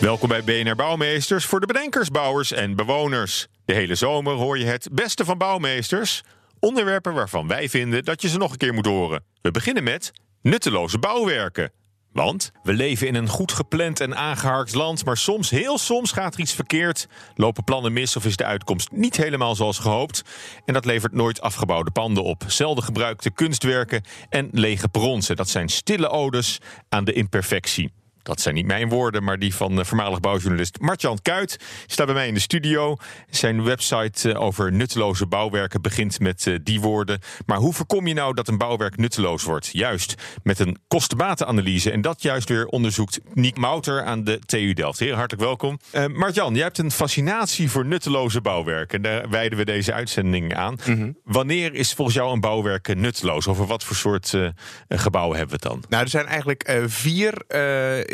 Welkom bij BNR Bouwmeesters voor de bedenkers, bouwers en bewoners. De hele zomer hoor je het beste van bouwmeesters. Onderwerpen waarvan wij vinden dat je ze nog een keer moet horen. We beginnen met nutteloze bouwwerken. Want we leven in een goed gepland en aangeharkt land, maar soms, heel soms, gaat er iets verkeerd. Lopen plannen mis of is de uitkomst niet helemaal zoals gehoopt. En dat levert nooit afgebouwde panden op. Zelden gebruikte kunstwerken en lege bronzen. Dat zijn stille odes aan de imperfectie. Dat zijn niet mijn woorden, maar die van voormalig bouwjournalist Martjan Kuit. Staat bij mij in de studio. Zijn website eh, over nutteloze bouwwerken begint met eh, die woorden. Maar hoe voorkom je nou dat een bouwwerk nutteloos wordt? Juist met een kostenbatenanalyse. En dat juist weer onderzoekt Niek Mouter aan de TU Delft. Heer, hartelijk welkom. Uh, Martjan, jij hebt een fascinatie voor nutteloze bouwwerken. Daar wijden we deze uitzending aan. Mhm. Wanneer is volgens jou een bouwwerk nutteloos? Over wat voor soort uh, gebouwen hebben we het dan? Nou, er zijn eigenlijk uh, vier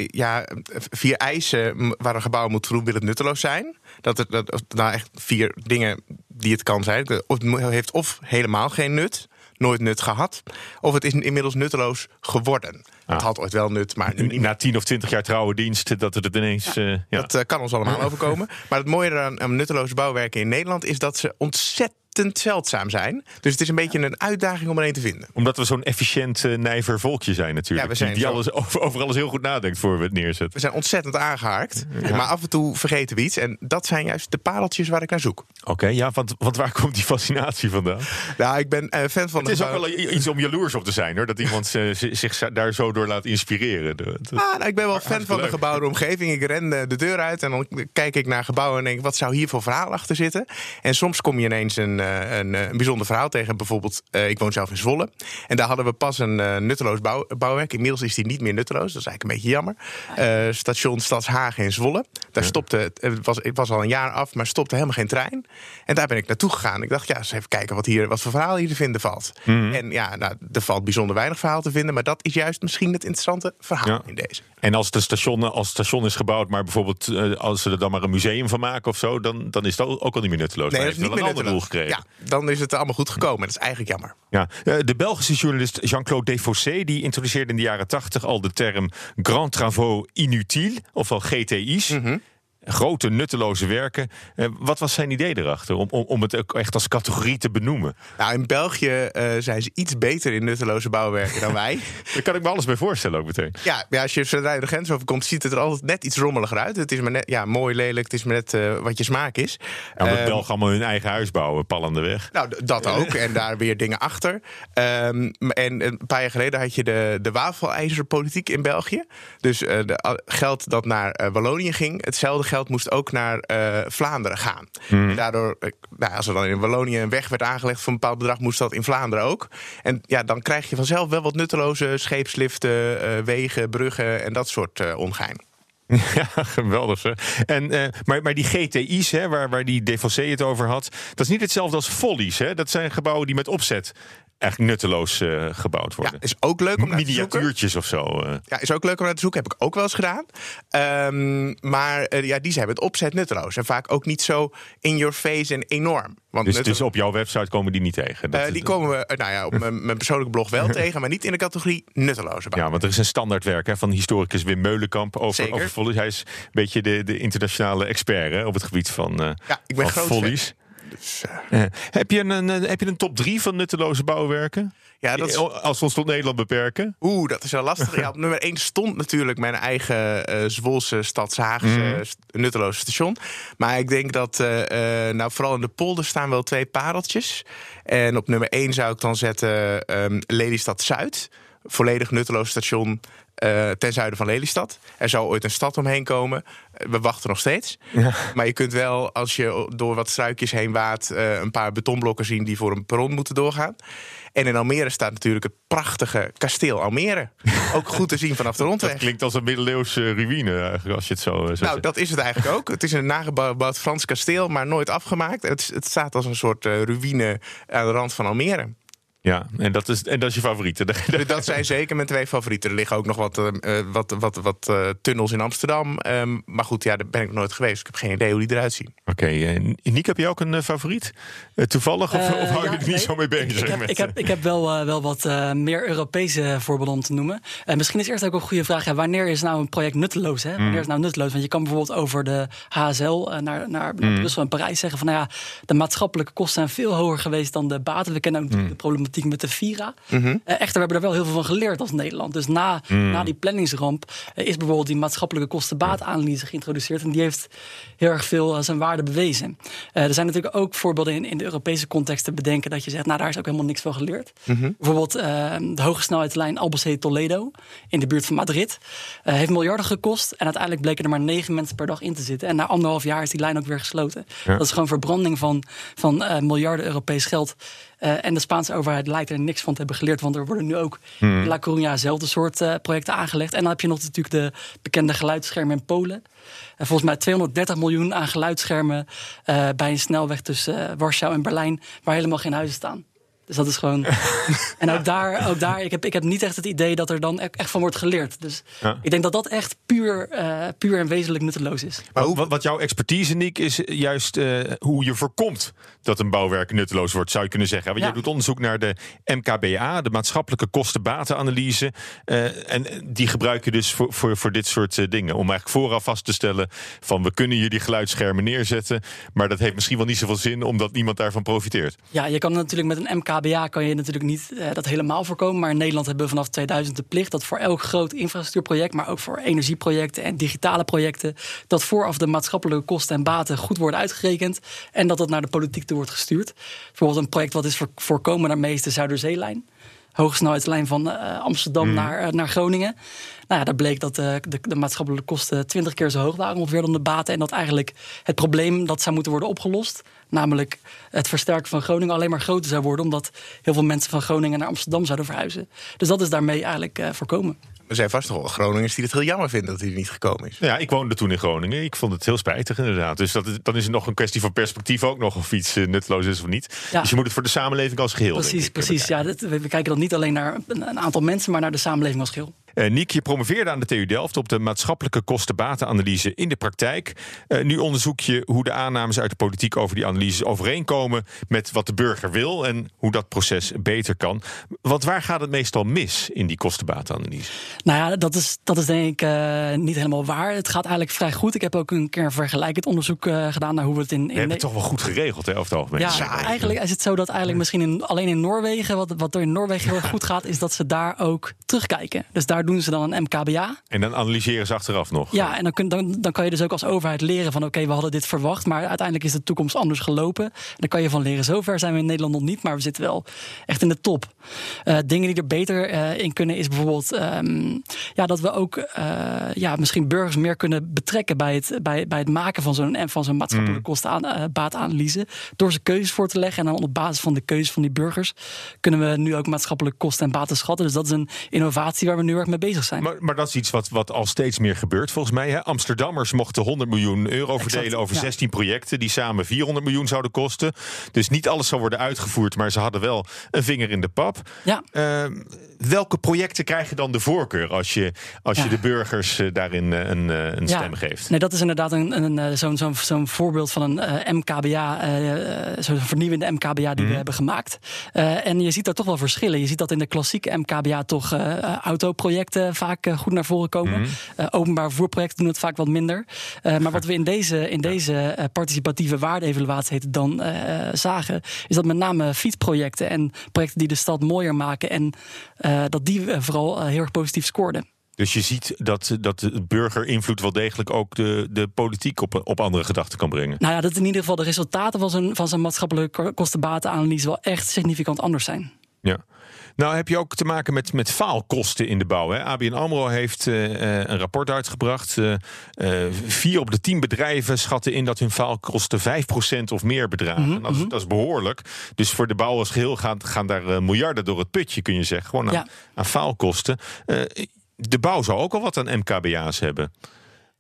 ja, vier eisen waar een gebouw moet voldoen, wil het nutteloos zijn. Dat het dat, nou echt vier dingen die het kan zijn. Het heeft of helemaal geen nut, nooit nut gehad, of het is inmiddels nutteloos geworden. Ah. Het had ooit wel nut, maar nu niet Na tien of twintig jaar trouwe dienst, dat het ineens. Ja, uh, ja. Dat uh, kan ons allemaal overkomen. Maar het mooie aan, aan nutteloze bouwwerken in Nederland is dat ze ontzettend zeldzaam zijn. Dus het is een beetje een uitdaging om er een te vinden. Omdat we zo'n efficiënt uh, nijver volkje zijn natuurlijk. Ja, we zijn die zo... alles, over, over, alles heel goed nadenkt voor we het neerzetten. We zijn ontzettend aangehaakt. Ja. Maar af en toe vergeten we iets. En dat zijn juist de pareltjes waar ik naar zoek. Oké, okay, ja, want, want, waar komt die fascinatie vandaan? Nou, ik ben uh, fan van... Het is ook wel iets om jaloers op te zijn, hoor. Dat iemand uh, zich daar zo door laat inspireren. Dat, ah, nou, ik ben wel fan van de gebouwde omgeving. Ik ren de deur uit en dan kijk ik naar gebouwen en denk... wat zou hier voor verhaal achter zitten? En soms kom je ineens een, een, een bijzonder verhaal tegen. Bijvoorbeeld, uh, ik woon zelf in Zwolle. En daar hadden we pas een nutteloos bouw, bouwwerk. Inmiddels is die niet meer nutteloos. Dat is eigenlijk een beetje jammer. Uh, station Stadshagen in Zwolle. Daar ja. stopte, het was, het was al een jaar af, maar stopte helemaal geen trein. En daar ben ik naartoe gegaan. Ik dacht, ja, eens even kijken wat, hier, wat voor verhaal hier te vinden valt. Mhm. Mm. En ja, nou, er valt bijzonder weinig verhaal te vinden. Maar dat is juist misschien het interessante verhaal ja. in deze. En als het station, als het station is gebouwd, maar bijvoorbeeld als ze er dan maar een museum van maken of zo, dan, dan is het ook al niet meer nutteloos. Nee, maar dat is niet meer een rol gekregen. Ja, dan is het allemaal goed gekomen. Dat is eigenlijk jammer. Ja. Uh, de Belgische journalist Jean-Claude Defossé die introduceerde in de jaren 80 al de term Grand Travaux Inutiles, ofwel GTI's. Mm -hmm. Grote nutteloze werken. Uh, wat was zijn idee erachter om, om, om het ook echt als categorie te benoemen? Nou, in België uh, zijn ze iets beter in nutteloze bouwwerken dan wij. Daar kan ik me alles bij voorstellen ook meteen. Ja, ja als je zodra je de grens overkomt, ziet het er altijd net iets rommeliger uit. Het is maar net ja, mooi, lelijk. Het is maar net uh, wat je smaak is. Ja, omdat um, Belgen allemaal hun eigen huis bouwen, pallende weg. Nou, dat ook. en daar weer dingen achter. Um, en een paar jaar geleden had je de, de wafelijzerpolitiek in België. Dus uh, de, geld dat naar Wallonië ging, hetzelfde geld moest ook naar uh, Vlaanderen gaan. Hmm. En daardoor, nou, als er dan in Wallonië een weg werd aangelegd voor een bepaald bedrag, moest dat in Vlaanderen ook. En ja, dan krijg je vanzelf wel wat nutteloze scheepsliften, uh, wegen, bruggen en dat soort uh, ongein. Ja, geweldig. Hè? En, uh, maar, maar die GTI's, hè, waar, waar die Defossé het over had, dat is niet hetzelfde als follies. Hè? Dat zijn gebouwen die met opzet eigenlijk nutteloos uh, gebouwd worden. Ja, is ook leuk om naar te zoeken. Miniatuurtjes of zo. Uh. Ja, is ook leuk om naar te zoeken. Heb ik ook wel eens gedaan. Um, maar uh, ja, die zijn met opzet nutteloos. En vaak ook niet zo in your face en enorm. Want dus, dus op jouw website komen die niet tegen? Dat, die komen we nou ja, op mijn, mijn persoonlijke blog wel tegen, maar niet in de categorie nutteloze bouw. Ja, want er is een standaardwerk hè, van historicus Wim Meulenkamp over, over volleys. Hij is een beetje de, de internationale expert hè, op het gebied van, ja, ik ben van volleys. Dus, uh. heb, je een, heb je een top 3 van nutteloze bouwwerken? Ja, dat is... Als we ons tot Nederland beperken? Oeh, dat is wel lastig. Ja, op nummer 1 stond natuurlijk mijn eigen uh, Zwolse Stadshaagse mm. nutteloze station. Maar ik denk dat, uh, nou vooral in de polder staan wel twee pareltjes. En op nummer 1 zou ik dan zetten um, Lelystad Zuid. Volledig nutteloos station uh, ten zuiden van Lelystad. Er zou ooit een stad omheen komen. Eh, we wachten nog steeds. Ja. Maar je kunt wel, als je door wat struikjes heen waat, uh, een paar betonblokken zien die voor een perron moeten doorgaan. En in Almere staat natuurlijk het prachtige kasteel Almere. Ook goed te zien vanaf de rondweg. Dat klinkt als een middeleeuwse ruïne, als je het zo, zo Nou, dat is het eigenlijk ook. Het is een nagebouwd Frans kasteel, maar nooit afgemaakt. Het, het staat als een soort ruïne aan de rand van Almere. Ja, en dat is, en dat is je favoriete. Dat zijn zeker mijn twee favorieten. Er liggen ook nog wat, uh, wat, wat, wat uh, tunnels in Amsterdam. Um, maar goed, ja, daar ben ik nog nooit geweest. Ik heb geen idee hoe die eruit zien. Oké, okay, uh, Niek, heb je ook een favoriet? toevallig? Of, of hou je er niet nee, zo mee bezig? Ik heb, ik heb, ik heb wel, wel wat meer Europese voorbeelden om te noemen. misschien is eerst ook een goede vraag. Ja, wanneer is nou een project nutteloos? Hè? Wanneer mm. is nou nutteloos? Want je kan bijvoorbeeld over de HSL naar, naar mm. Brussel en Parijs zeggen van... Nou ja, de maatschappelijke kosten zijn veel hoger geweest dan de baten. We kennen ook mm. de problematiek met de Vira. Mm echter, we hebben er wel heel veel van geleerd als Nederland. Dus na, mm. na die planningsramp eh, is bijvoorbeeld die maatschappelijke kostenbaatanalyse geïntroduceerd. En die heeft heel erg veel zijn waarde bewezen. er zijn natuurlijk ook voorbeelden in, in de Europese context te bedenken dat je zegt, nou daar is ook helemaal niks van geleerd. Mhm. Bijvoorbeeld de hoge snelheidslijn Albacete-Toledo in de buurt van Madrid. heeft miljarden gekost en uiteindelijk bleken er maar negen mensen per dag in te zitten. En na anderhalf jaar is die lijn ook weer gesloten. Dat is gewoon verbranding van, van miljarden Europees geld. En de Spaanse overheid lijkt er niks van te hebben geleerd. Want er worden nu ook hmm. in La Coruña zelfde soort uh, projecten aangelegd. En dan heb je nog natuurlijk de bekende geluidsschermen in Polen. En volgens mij 230 miljoen aan geluidsschermen uh, bij een snelweg tussen Warschau en Berlijn, waar helemaal geen huizen staan. Dus dat is gewoon. en ook daar, ook daar ik, heb, ik heb niet echt het idee dat er dan echt van wordt geleerd. Dus ik denk dat dat echt puur, uh, puur en wezenlijk nutteloos is. Maar hoe, wat, wat jouw expertise, Niek, is juist uh, hoe je voorkomt dat een bouwwerk nutteloos wordt, zou je kunnen zeggen. Want ja. je doet onderzoek naar de MKBA, de maatschappelijke kostenbatenanalyse. Uh, en die gebruik je dus voor, voor, voor dit soort dingen. Om eigenlijk vooraf vast te stellen van we kunnen die geluidsschermen neerzetten. Maar dat heeft misschien wel niet zoveel zin omdat niemand daarvan profiteert. Ja, je kan natuurlijk met een MKBA KBA kan je natuurlijk niet uh, dat helemaal voorkomen. Maar in Nederland hebben we vanaf 2000 de plicht dat voor elk groot infrastructuurproject, maar ook voor energieprojecten en digitale projecten, dat vooraf de maatschappelijke kosten en baten goed worden uitgerekend en dat dat naar de politiek toe wordt gestuurd. Bijvoorbeeld een project wat is voorkomen daarmee is de Zuiderzeelijn hoogsnelheidslijn van uh, Amsterdam mm. naar, uh, naar Groningen. Nou ja, daar bleek dat uh, de, de, maatschappelijke kosten twintig keer zo hoog waren ongeveer dan de baten. En dat eigenlijk het probleem dat zou moeten worden opgelost. Namelijk het versterken van Groningen alleen maar groter zou worden. Omdat heel veel mensen van Groningen naar Amsterdam zouden verhuizen. Dus dat is daarmee eigenlijk voorkomen. Er zijn vast toch wel Groningers die het heel jammer vinden dat hij er niet gekomen is. Ja, ik woonde toen in Groningen. Ik vond het heel spijtig inderdaad. Dus dat, dan is het nog een kwestie van perspectief ook nog of iets uh, nutteloos is of niet. Ja. Dus je moet het voor de samenleving als geheel. Precies, precies. Ja, dat, we, kijken dan niet alleen naar een aantal mensen, maar naar de samenleving als geheel. Uh, Niek, je promoveerde aan de TU Delft op de maatschappelijke kostenbatenanalyse in de praktijk. Uh, nu onderzoek je hoe de aannames uit de politiek over die analyses overeenkomen met wat de burger wil en hoe dat proces beter kan. Want waar gaat het meestal mis in die kostenbatenanalyse? Nou ja, dat is, dat is denk ik uh, niet helemaal waar. Het gaat eigenlijk vrij goed. Ik heb ook een keer een vergelijkend onderzoek gedaan naar hoe we het in. in we hebben het toch wel goed geregeld, hè, over het algemeen. Ja, eigenlijk is het zo dat eigenlijk misschien in, alleen in Noorwegen, wat, wat er in Noorwegen heel goed gaat, is dat ze daar ook terugkijken. Dus daar doen ze dan een MKBA. En dan analyseren ze achteraf nog. Ja, en dan, kun, dan, dan kan je dus ook als overheid leren van oké, we hadden dit verwacht, maar uiteindelijk is de toekomst anders gelopen. Dan kan je van leren. Zover zijn we in Nederland nog niet, maar we zitten wel echt in de top. Uh, dingen die er beter uh, in kunnen is bijvoorbeeld um, ja, dat we ook uh, ja, misschien burgers meer kunnen betrekken bij het, bij, bij het maken van zo'n van zo'n maatschappelijke mm. kostenbaatanalyse. Door ze keuzes voor te leggen en dan op basis van de keuzes van die burgers kunnen we nu ook maatschappelijke kosten en baten schatten. Dus dat is een innovatie waar we nu erg mee bezig zijn. Maar, maar dat is iets wat, wat al steeds meer gebeurt volgens mij. Hè? Amsterdammers mochten 100 miljoen euro verdelen over 16 projecten die samen 400 miljoen zouden kosten. Dus niet alles zou worden uitgevoerd, maar ze hadden wel een vinger in de pap. Ja. Uh, welke projecten krijgen dan de voorkeur als je, als je de burgers uh, daarin uh, een, uh, een stem geeft? Nee, dat is inderdaad een, een, zo'n zo'n zo'n voorbeeld van een MKBA, zo'n vernieuwende MKBA die mm. we mhm. hebben gemaakt. en je ziet daar toch wel verschillen. Je ziet dat in de klassieke MKBA toch autoprojecten vaak goed naar voren komen. Mm. openbaar vervoerprojecten doen het vaak wat minder. maar wat we in deze, in deze participatieve waardeevaluatie heet dan zagen, is dat met name fietsprojecten en projecten die de stad mooier maken en uh, dat die eh, vooral uh, heel erg positief scoorden. Dus je ziet dat, dat de burgerinvloed wel degelijk ook de, de politiek op, op andere gedachten kan brengen. Nou ja, dat in ieder geval de resultaten van zijn, van zijn maatschappelijke kostenbatenanalyse wel echt significant anders zijn. Ja. Nou heb je ook te maken met, met faalkosten in de bouw. Hè? ABN AMRO heeft uh, een rapport uitgebracht. Uh, vier op de tien bedrijven schatten in dat hun faalkosten 5% of meer bedragen. Mm -hmm. dat, is, dat, is, behoorlijk. Dus voor de bouw als geheel gaan, gaan daar miljarden door het putje, kun je zeggen. Gewoon aan, ja. aan faalkosten. de bouw zou ook al wat aan MKBA's hebben.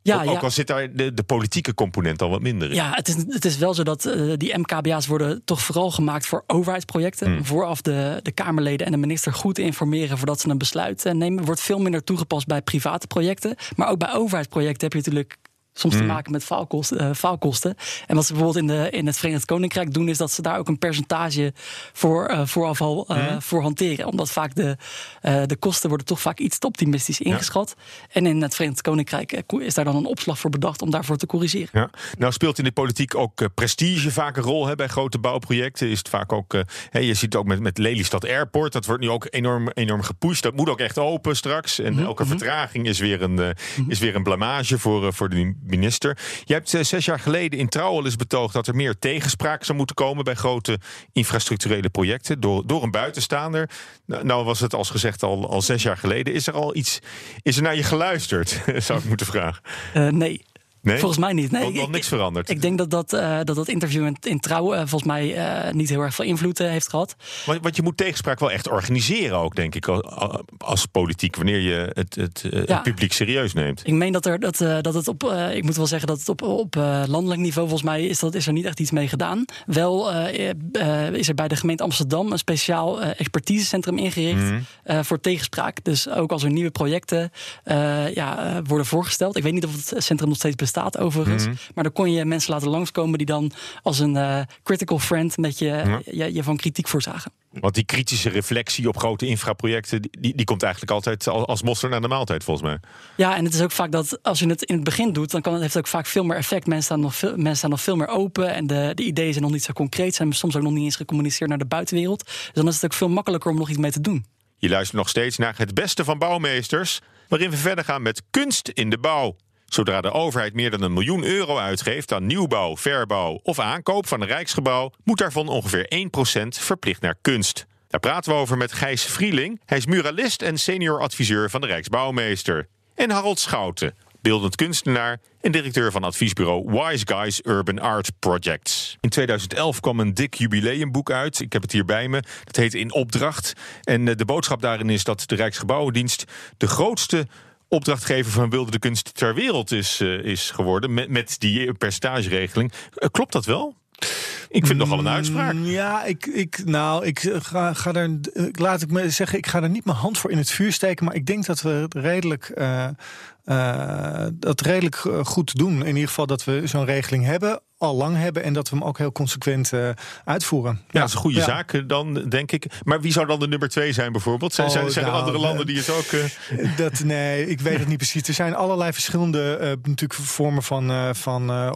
Ja, ook, ook al zit daar de, de, politieke component al wat minder in. Ja, het is, het is wel zo dat uh, die MKBA's worden toch vooral gemaakt voor overheidsprojecten. Mm. Vooraf de, de Kamerleden en de minister goed te informeren voordat ze een besluit nemen. Wordt veel minder toegepast bij private projecten. Maar ook bij overheidsprojecten heb je natuurlijk soms te maken met faalkosten, uh, faalkosten. En wat ze bijvoorbeeld in, de, in het Verenigd Koninkrijk doen, is dat ze daar ook een percentage voor, uh, vooraf al uh, voor hanteren. Omdat vaak de, de kosten worden toch vaak iets te optimistisch ingeschat. Ja. En in het Verenigd Koninkrijk is daar dan een opslag voor bedacht om daarvoor te corrigeren. Ja. Nou speelt in de politiek ook prestige vaak een rol hè, bij grote bouwprojecten. Is het vaak ook, hè, je ziet het ook met, met Lelystad Airport, dat wordt nu ook enorm, enorm gepusht. Dat moet ook echt open straks. En mm -hmm. elke vertraging is weer een, -hmm. is weer een blamage voor, voor de minister. Je hebt uh, zes jaar geleden in Trouw al eens betoogd dat er meer tegenspraak zou moeten komen bij grote infrastructurele projecten door, door een buitenstaander. Nou, nou was het als gezegd al, al zes jaar geleden. Is er al iets, is er naar je geluisterd, zou ik moeten vragen? Uh, nee. Nee? Volgens mij niet. Nee, nog, niks veranderd. Ik, denk dat dat, uh, dat, dat interview in, in Trouw uh, volgens mij uh, niet heel erg veel invloed heeft gehad. Want, want, je moet tegenspraak wel echt organiseren ook, denk ik, als politiek, wanneer je het, het, ja. publiek serieus neemt. Ik meen dat, er, dat, dat het op, ik moet wel zeggen dat het op, op landelijk niveau, volgens mij is, dat, is er niet echt iets mee gedaan. Wel is er bij de gemeente Amsterdam een speciaal expertisecentrum ingericht mm -hmm. voor tegenspraak. Dus ook als er nieuwe projecten ja, worden voorgesteld. Ik weet niet of het centrum nog steeds bestaat staat overigens. Mm -hmm. Maar dan kon je mensen laten langskomen die dan als een uh, critical friend met je, ja. je, je, van kritiek voorzagen. Want die kritische reflectie op grote infraprojecten, die, die komt eigenlijk altijd als mosterd naar de maaltijd, volgens mij. Ja, en het is ook vaak dat als je het in het begin doet, dan kan het, heeft het ook vaak veel meer effect. Mensen staan nog veel, mensen staan nog veel meer open en de, de ideeën zijn nog niet zo concreet, zijn soms ook nog niet eens gecommuniceerd naar de buitenwereld. Dus dan is het ook veel makkelijker om nog iets mee te doen. Je luistert nog steeds naar het beste van bouwmeesters, waarin we verder gaan met kunst in de bouw. Zodra de overheid meer dan een miljoen euro uitgeeft aan nieuwbouw, verbouw of aankoop van een rijksgebouw, moet daarvan ongeveer 1% verplicht naar kunst. Daar praten we over met Gijs Vrieling. Hij is muralist en senior adviseur van de Rijksbouwmeester. En Harold Schouten, beeldend kunstenaar en directeur van adviesbureau Wise Guys Urban Art Projects. In 2011 kwam een dik jubileumboek uit. Ik heb het hier bij me. Dat heet In Opdracht. En de boodschap daarin is dat de Rijksgebouwendienst de grootste opdrachtgever van Wilde de Kunst ter wereld is, uh, is geworden. Met, met die percentageregeling. Uh, klopt dat wel? Ik vind nogal een uitspraak. Ja, ik, ik, nou, ik ga, ga er, laat ik me zeggen, ik ga er niet mijn hand voor in het vuur steken. Maar ik denk dat we redelijk, uh, uh, dat redelijk goed doen. In ieder geval dat we zo'n regeling hebben al lang hebben en dat we hem ook heel consequent uh, uitvoeren. Ja, ja, dat is een goede ja. zaak dan, denk ik. Maar wie zou dan de nummer twee zijn bijvoorbeeld? Zijn, oh, zijn, zijn nou, er andere landen die het ook... Uh... Dat, nee, ik weet het niet precies. Er zijn allerlei verschillende natuurlijk vormen van, van,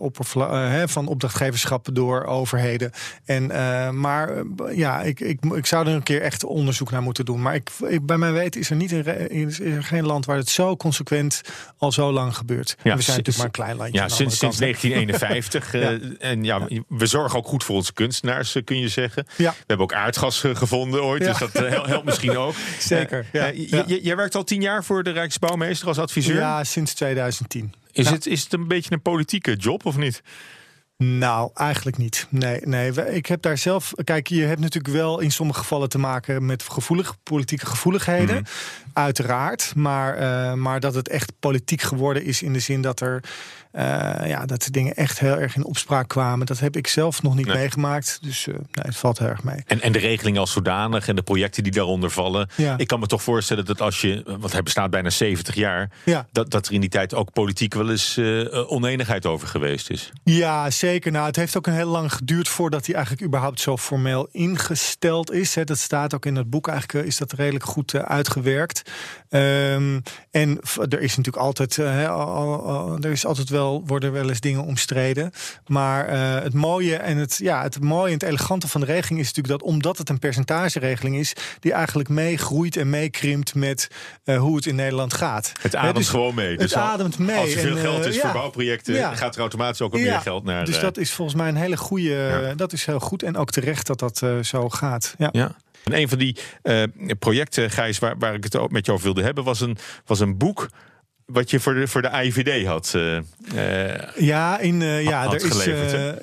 van opdrachtgeverschap door overheden. En, maar ja, ik, ik, ik zou er een keer echt onderzoek naar moeten doen. Maar ik, ik bij mij weten is er, niet een, is er geen land waar het zo consequent al zo lang gebeurt. Ja, we zijn natuurlijk maar een klein landje. Ja, sinds, sinds 1951... Ja. en ja, we zorgen ook goed voor onze kunstenaars, kun je zeggen. Ja. We hebben ook aardgas gevonden ooit, dus dat helpt misschien ook. Zeker. Jij werkt al tien jaar voor de Rijksbouwmeester als adviseur? Ja, sinds 2010. Is, het, is het een beetje een politieke job of niet? Nou, eigenlijk niet. Nee, nee. Ik heb daar zelf. Kijk, je hebt natuurlijk wel in sommige gevallen te maken met gevoelige politieke gevoeligheden. Mm. Uiteraard. Maar, uh, maar dat het echt politiek geworden is in de zin dat er. Uh, ja, dat de dingen echt heel erg in opspraak kwamen. Dat heb ik zelf nog niet nee. meegemaakt. Dus uh, nee, het valt heel erg mee. En, en de regeling als zodanig en de projecten die daaronder vallen. Ja. Ik kan me toch voorstellen dat als je. Want hij bestaat bijna 70 jaar. Ja. Dat, dat er in die tijd ook politiek wel eens oneenigheid over geweest is. Ja, zeker. Nou, het heeft ook een heel lang geduurd voordat hij eigenlijk überhaupt zo formeel ingesteld is. Hè. Dat staat ook in het boek. Eigenlijk is dat redelijk goed uitgewerkt. Um, en er is natuurlijk altijd. al, al, er is altijd wel worden wel eens dingen omstreden. Maar eh, het mooie en het, ja, het mooie en het elegante van de regeling is natuurlijk dat omdat het een percentageregeling is, die eigenlijk meegroeit en meekrimpt met uh, hoe het in Nederland gaat. Het ademt dus gewoon mee. Dus het ademt mee. Als er veel en, geld is voor bouwprojecten, ja. gaat er automatisch ook al meer geld naar. Dus dat is volgens mij een hele goede. Dat is heel goed en ook terecht dat dat zo gaat. ja. En een van die uh, projecten, Gijs, waar, waar ik het ook met jou over wilde hebben, was een, was een boek wat je voor de, voor de AIVD had. Uh, ja, in, uh, ja, er is,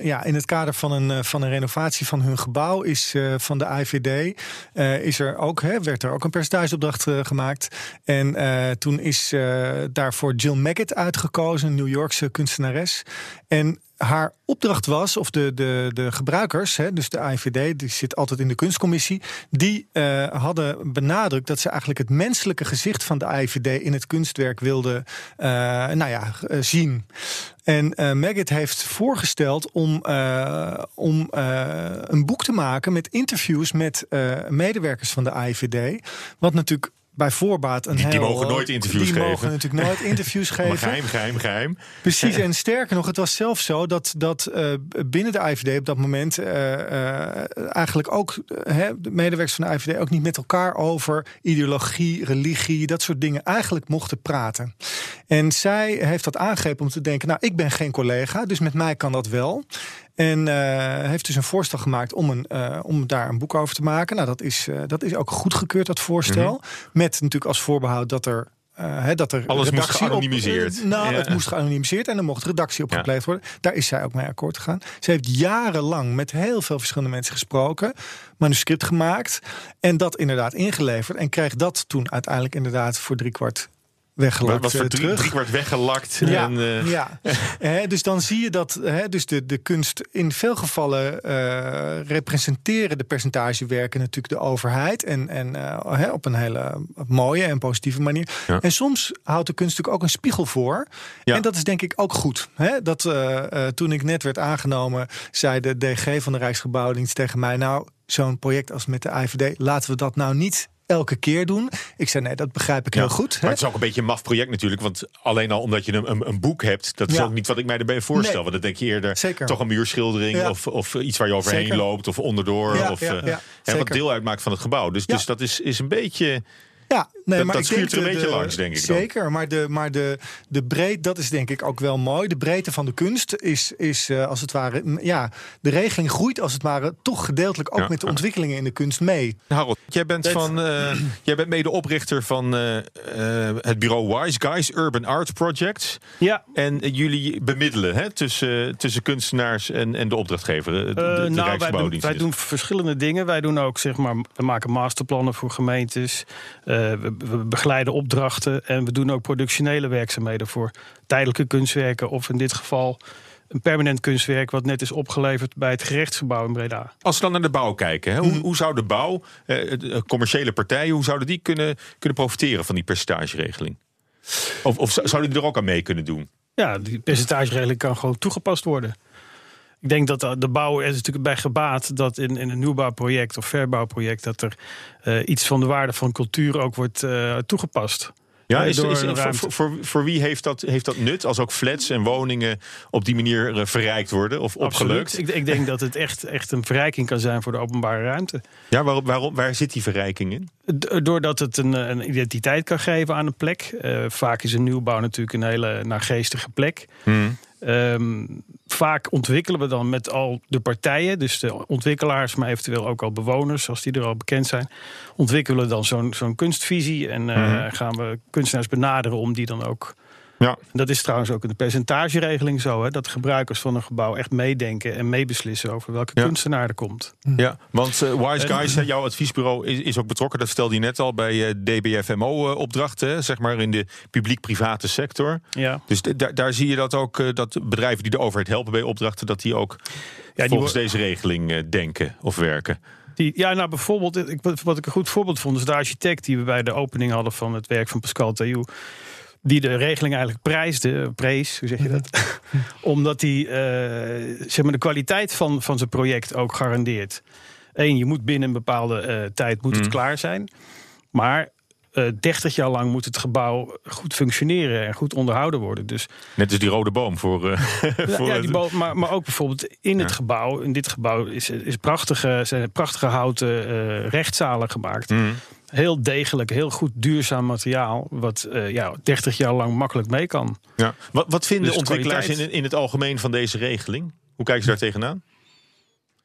ja, in het kader van een, van een renovatie van hun gebouw is van de AIVD is er ook, hè, werd er ook een percentageopdracht gemaakt. En toen is daarvoor Jill Maggot uitgekozen, een New Yorkse kunstenares. En haar opdracht was, of de, de, de gebruikers, hè, dus de AIVD, die zit altijd in de kunstcommissie, die uh, hadden benadrukt dat ze eigenlijk het menselijke gezicht van de AIVD in het kunstwerk wilden uh, nou ja, uh, zien. En uh, heeft voorgesteld om, om een boek te maken met interviews met medewerkers van de AIVD. Wat natuurlijk bij voorbaat een die, heel... Die mogen nooit interviews die geven. Die mogen natuurlijk nooit interviews geven. Maar geheim, geheim, geheim. Precies, en sterker nog, het was zelfs zo dat, dat uh, binnen de IVD op dat moment... Uh, uh, eigenlijk ook de medewerkers van de IVD ook niet met elkaar over ideologie, religie, dat soort dingen eigenlijk mochten praten. En zij heeft dat aangegrepen om te denken, nou, ik ben geen collega, dus met mij kan dat wel. En uh, heeft dus een voorstel gemaakt om, een, uh, om daar een boek over te maken. Nou, dat is, uh, dat is ook goedgekeurd, dat voorstel. Mm -hmm. Met natuurlijk als voorbehoud dat er. He, dat er Alles moest geanonimiseerd. Op, nou, ja. het moest geanonimiseerd en er mocht redactie op gepleegd worden. Daar is zij ook mee akkoord gegaan. Ze heeft jarenlang met heel veel verschillende mensen gesproken, manuscript gemaakt en dat inderdaad ingeleverd. En kreeg dat toen uiteindelijk inderdaad voor driekwart weggelakt. Was voor terug. drie kwart weggelakt. Ja, en, uh... ja. He, dus dan zie je dat he, dus de, de kunst in veel gevallen uh, representeren de percentagewerken natuurlijk de overheid. En, en uh, he, op een hele mooie en positieve manier. Ja. En soms houdt de kunst natuurlijk ook een spiegel voor. Ja. En dat is denk ik ook goed. He, dat, uh, toen ik net werd aangenomen, zei de DG van de Rijksgebouwdienst tegen mij... nou, zo'n project als met de IVD, laten we dat nou niet elke keer doen. Ik zei, nee, dat begrijp ik ja, heel goed. Maar hè? het is ook een beetje een maf project natuurlijk. Want alleen al omdat je een, een, een boek hebt... dat is Ja. ook niet wat ik mij erbij voorstel. Nee. Want dan denk je eerder Zeker. toch een muurschildering... Ja. Of, of iets waar je overheen Zeker. loopt of onderdoor. Of, ja, eh, hè, wat deel uitmaakt van het gebouw. Dus, dus dat is, is een beetje... Ja, nee, Dat- maar dat ik schuurt denk er een de- beetje de- langs, denk ik dan. Zeker, maar, de, maar de, de breed, dat is denk ik ook wel mooi. De breedte van de kunst is, is eh, als het ware, ja, de regeling groeit als het ware toch gedeeltelijk ook Ja. met de ontwikkelingen in de kunst mee. Harold, jij bent, Dat- van, eh, jij bent medeoprichter van eh, eh, het bureau Wise Guys Urban Art Projects. Ja, En jullie bemiddelen hè, tussen, tussen kunstenaars en, en de opdrachtgever, de, de, de Eh, nou, wij doen, Rijksgebouwdienst. wij doen verschillende dingen. Wij doen ook, zeg maar, we maken masterplannen voor gemeentes. We, we begeleiden opdrachten. En we doen ook productionele werkzaamheden voor tijdelijke kunstwerken. Of in dit geval een permanent kunstwerk wat net is opgeleverd bij het gerechtsgebouw in Breda. Als we dan naar de bouw kijken, hè, hoe, hoe zou de bouw, eh, de commerciële partijen, hoe zouden die kunnen, kunnen profiteren van die percentageregeling? Of, of zou- zouden die er ook aan mee kunnen doen? Ja, die percentageregeling kan gewoon toegepast worden. Ik denk dat de bouwer er is natuurlijk bij gebaat dat in, in een nieuwbouwproject of verbouwproject dat er eh, iets van de waarde van cultuur ook wordt eh, toegepast. Ja, Eh, is, is- een voor, voor, voor, wie heeft dat, heeft dat nut als ook flats en woningen op die manier verrijkt worden of opgelukt? Absoluut. Ik, ik denk dat het echt, echt een verrijking kan zijn voor de openbare ruimte. Ja, waarom, waarom, waar zit die verrijking in? Doordat het een, een identiteit kan geven aan een plek. Vaak is een nieuwbouw natuurlijk een hele naargeestige plek. Ehm, vaak ontwikkelen we dan met al de partijen, dus de ontwikkelaars, maar eventueel ook al bewoners, als die er al bekend zijn, ontwikkelen we dan zo'n zo'n kunstvisie en eh, Mhm. gaan we kunstenaars benaderen om die dan ook. Ja. Dat is trouwens ook in de percentageregeling zo, hè, dat gebruikers van een gebouw echt meedenken en meebeslissen over welke Ja. kunstenaar er komt. Ja, want eh, Wise Guys, jouw adviesbureau, is, is ook betrokken. Dat vertelde je net al bij eh, DBFMO-opdrachten, zeg maar in de publiek-private sector. Ja. Dus d- daar- daar zie je dat ook, eh, dat bedrijven die de overheid helpen bij opdrachten, dat die ook die volgens wo- deze regeling eh, denken of werken. Die, ja, nou bijvoorbeeld, ik, wat wat ik een goed voorbeeld vond, is de architect die we bij de opening hadden van het werk van Pascal Taillou. Die de regeling eigenlijk prijsde, prees, hoe zeg je dat? Omdat hij eh, zeg maar de kwaliteit van, van zijn project ook garandeert. Eén, je moet binnen een bepaalde eh, tijd moet het Mm. klaar zijn. Maar eh 30 jaar lang moet het gebouw goed functioneren en goed onderhouden worden. Dus Net als die rode boom voor... eh, voor ja, die boom, maar, maar ook bijvoorbeeld in het gebouw. In dit gebouw is, is prachtige, zijn prachtige houten eh, rechtszalen gemaakt. Mhm. Heel degelijk, heel goed duurzaam materiaal. Wat eh, ja, 30 jaar lang makkelijk mee kan. Ja. Wat, wat vinden Dus ontwikkelaars in, in het algemeen van deze regeling? Hoe kijken ze daar tegenaan?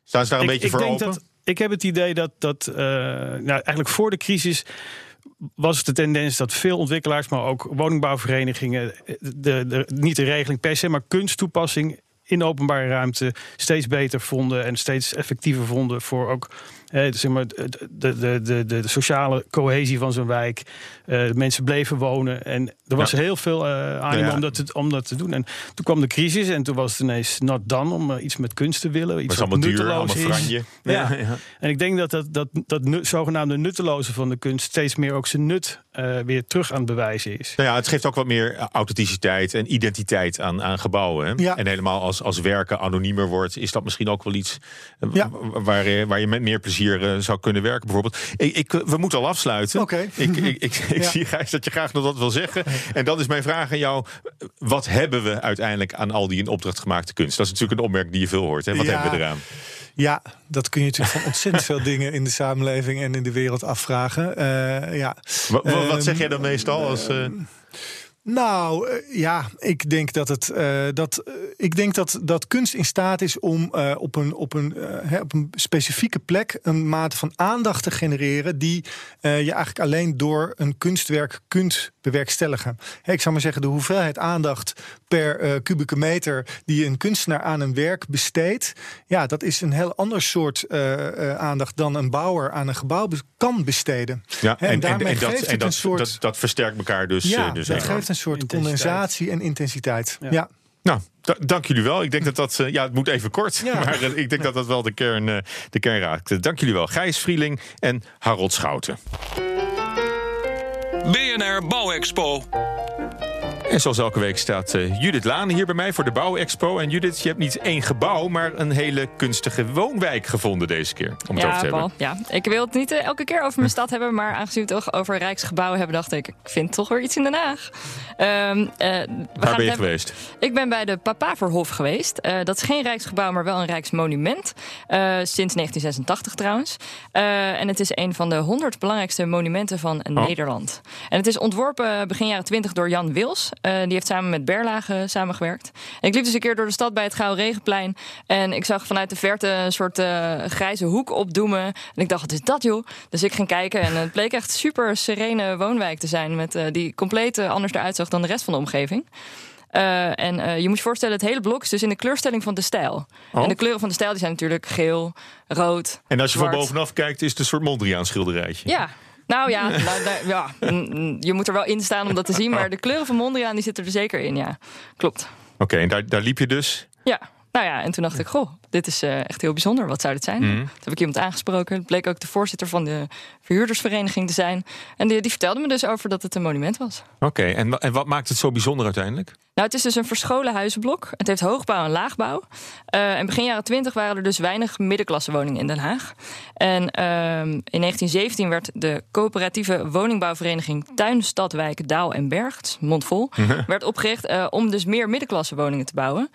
Staan ze daar een beetje voor denk open? Dat, ik heb het idee dat, dat eh, nou, eigenlijk voor de crisis was het de tendens dat veel ontwikkelaars, maar ook woningbouwverenigingen, de, de, niet de regeling per se, maar kunsttoepassing in openbare ruimte steeds beter vonden en steeds effectiever vonden voor ook eh, zeg maar, de, de, de, de, sociale cohesie van zo'n wijk. Eh, mensen bleven wonen en er was Ja. heel veel eh animo Ja. om, dat te, om dat te doen. En toen kwam de crisis en toen was het ineens not done om eh, iets met kunst te willen. Iets wat allemaal duur, nutteloos allemaal is. Ja. ja. En ik denk dat dat, dat, dat nu- zogenaamde nutteloze van de kunst steeds meer ook zijn nut weer terug aan het bewijzen is. Nou ja, het geeft ook wat meer authenticiteit en identiteit aan, aan gebouwen. Hè? Ja. En helemaal als, als werken anoniemer wordt, is dat misschien ook wel iets waar, je- waar je met meer plezier eh, zou kunnen werken. Bijvoorbeeld. Ik, ik, we moeten al afsluiten. Oké. Ik, ik, Ja. zie Gijs dat je graag nog wat wil zeggen. En dat is mijn vraag aan jou. Wat hebben we uiteindelijk aan al die in opdracht gemaakte kunst? Dat is natuurlijk een opmerking die je veel hoort. Hè? Wat Ja. hebben we eraan? Ja, dat kun je natuurlijk van ontzettend veel dingen in de samenleving en in de wereld afvragen. Eh, ja. Wa- wa- wat Ehm, zeg jij dan meestal? Als, eh, Nou, eh, ja, ik denk dat het uh, dat uh, ik denk dat, dat kunst in staat is om op, een, op, een, hè, op een specifieke plek een mate van aandacht te genereren die je eigenlijk alleen door een kunstwerk kunt bewerkstelligen. Hè, ik zou maar zeggen, de hoeveelheid aandacht per kubieke meter die een kunstenaar aan een werk besteedt, ja, dat is een heel ander soort aandacht dan een bouwer aan een gebouw kan besteden. Ja, Hè, en, en, en, en, dat, geeft en het dat, een soort... dat, dat versterkt elkaar dus. Ja, dus dat geeft een soort condensatie en intensiteit. Ja. Ja. Nou, da- dank jullie wel. Ik denk dat dat, eh, ja, het moet even kort, Ja. maar eh, ik denk dat dat wel de kern, eh, de kern raakt. Dank jullie wel, Gijs Vrieling en Harold Schouten. BNR Bouwexpo. En zoals elke week staat eh, Judith Lane hier bij mij voor de Bouwexpo. En Judith, je hebt niet één gebouw, maar een hele kunstige woonwijk gevonden deze keer. Om het over Ja, te hebben. Paul. Ja, ik wil het niet eh, elke keer over mijn stad hebben, maar aangezien we het toch over Rijksgebouwen hebben, dacht ik, ik vind toch weer iets in Den Haag. Ehm, eh, Waar ben je hebben- geweest? Ik ben bij de Papaverhof geweest. Dat is geen Rijksgebouw, maar wel een Rijksmonument. Sinds 1986 trouwens. En het is een van de 100 belangrijkste monumenten van Oh. Nederland. En het is ontworpen begin jaren 20 door Jan Wils. Eh, die heeft samen met Berlage samengewerkt. En ik liep dus een keer door de stad bij het Gouwe Regenplein. En ik zag vanuit de verte een soort eh, grijze hoek opdoemen. En ik dacht, wat is dat joh? Dus ik ging kijken en het bleek echt super serene woonwijk te zijn. Met, eh, die compleet anders eruit zag dan de rest van de omgeving. Uh, en uh, je moet je voorstellen, het hele blok is dus in de kleurstelling van de stijl. Oh. En de kleuren van de stijl die zijn natuurlijk geel, rood. En als je zwart. van bovenaf kijkt, is het een soort Mondriaan schilderijtje. Ja. Nou ja, nou, daar- ja, mm, je moet er wel in staan om dat te zien. Maar de kleuren van Mondriaan die zitten er zeker in, ja. Klopt. Oké, en daar, daar liep je dus. Ja, nou ja, en toen dacht ik, goh, dit is uh, echt heel bijzonder. Wat zou dit zijn? Mhm. Toen heb ik iemand aangesproken. Het bleek ook de voorzitter van de verhuurdersvereniging te zijn. En die, die vertelde me dus over dat het een monument was. Oké, en, en wat maakt het zo bijzonder uiteindelijk? Nou, het is dus een verscholen huizenblok. Het heeft hoogbouw en laagbouw. Uh, en begin jaren 20 waren er dus weinig middenklassewoningen in Den Haag. En uh, in 1917 werd de coöperatieve woningbouwvereniging Tuin, Stadwijk, Daal en Berg, mondvol, werd opgericht uh, om dus meer middenklassewoningen te bouwen.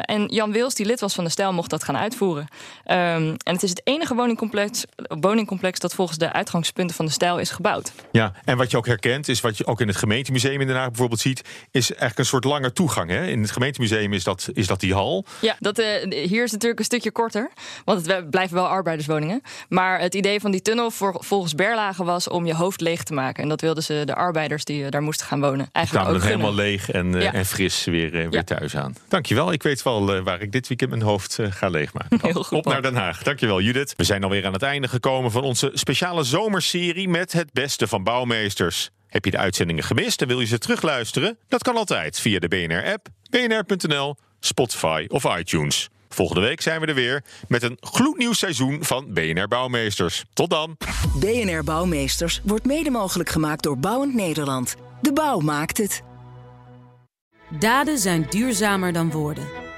En Jan Wils, die lid was van de stijl, mocht dat gaan uitvoeren. Um, en het is het enige woningcomplex, woningcomplex dat volgens de uitgangspunten van de stijl is gebouwd. Ja, en wat je ook herkent, is wat je ook in het gemeentemuseum in Den Haag bijvoorbeeld ziet, is eigenlijk een soort lange toegang. Hè? In het gemeentemuseum is dat, is dat die hal. Ja, dat, uh, hier is het natuurlijk een stukje korter, want het blijven wel arbeiderswoningen. Maar het idee van die tunnel voor, volgens Berlage was om je hoofd leeg te maken. En dat wilden ze de arbeiders die uh, daar moesten gaan wonen eigenlijk ook helemaal leeg en, uh, Ja. en fris weer, weer Ja. thuis aan. Dankjewel, ik weet wel waar ik dit weekend mijn hoofd ga leegmaken. Heel goed, Op naar Den Haag. Dankjewel Judith. We zijn alweer aan het einde gekomen van onze speciale zomerserie met het beste van bouwmeesters. Heb je de uitzendingen gemist en wil je ze terugluisteren? Dat kan altijd via de BNR-app, bnr.nl, Spotify of iTunes. Volgende week zijn we er weer met een gloednieuw seizoen van BNR Bouwmeesters. Tot dan! BNR Bouwmeesters wordt mede mogelijk gemaakt door Bouwend Nederland. De bouw maakt het. Daden zijn duurzamer dan woorden.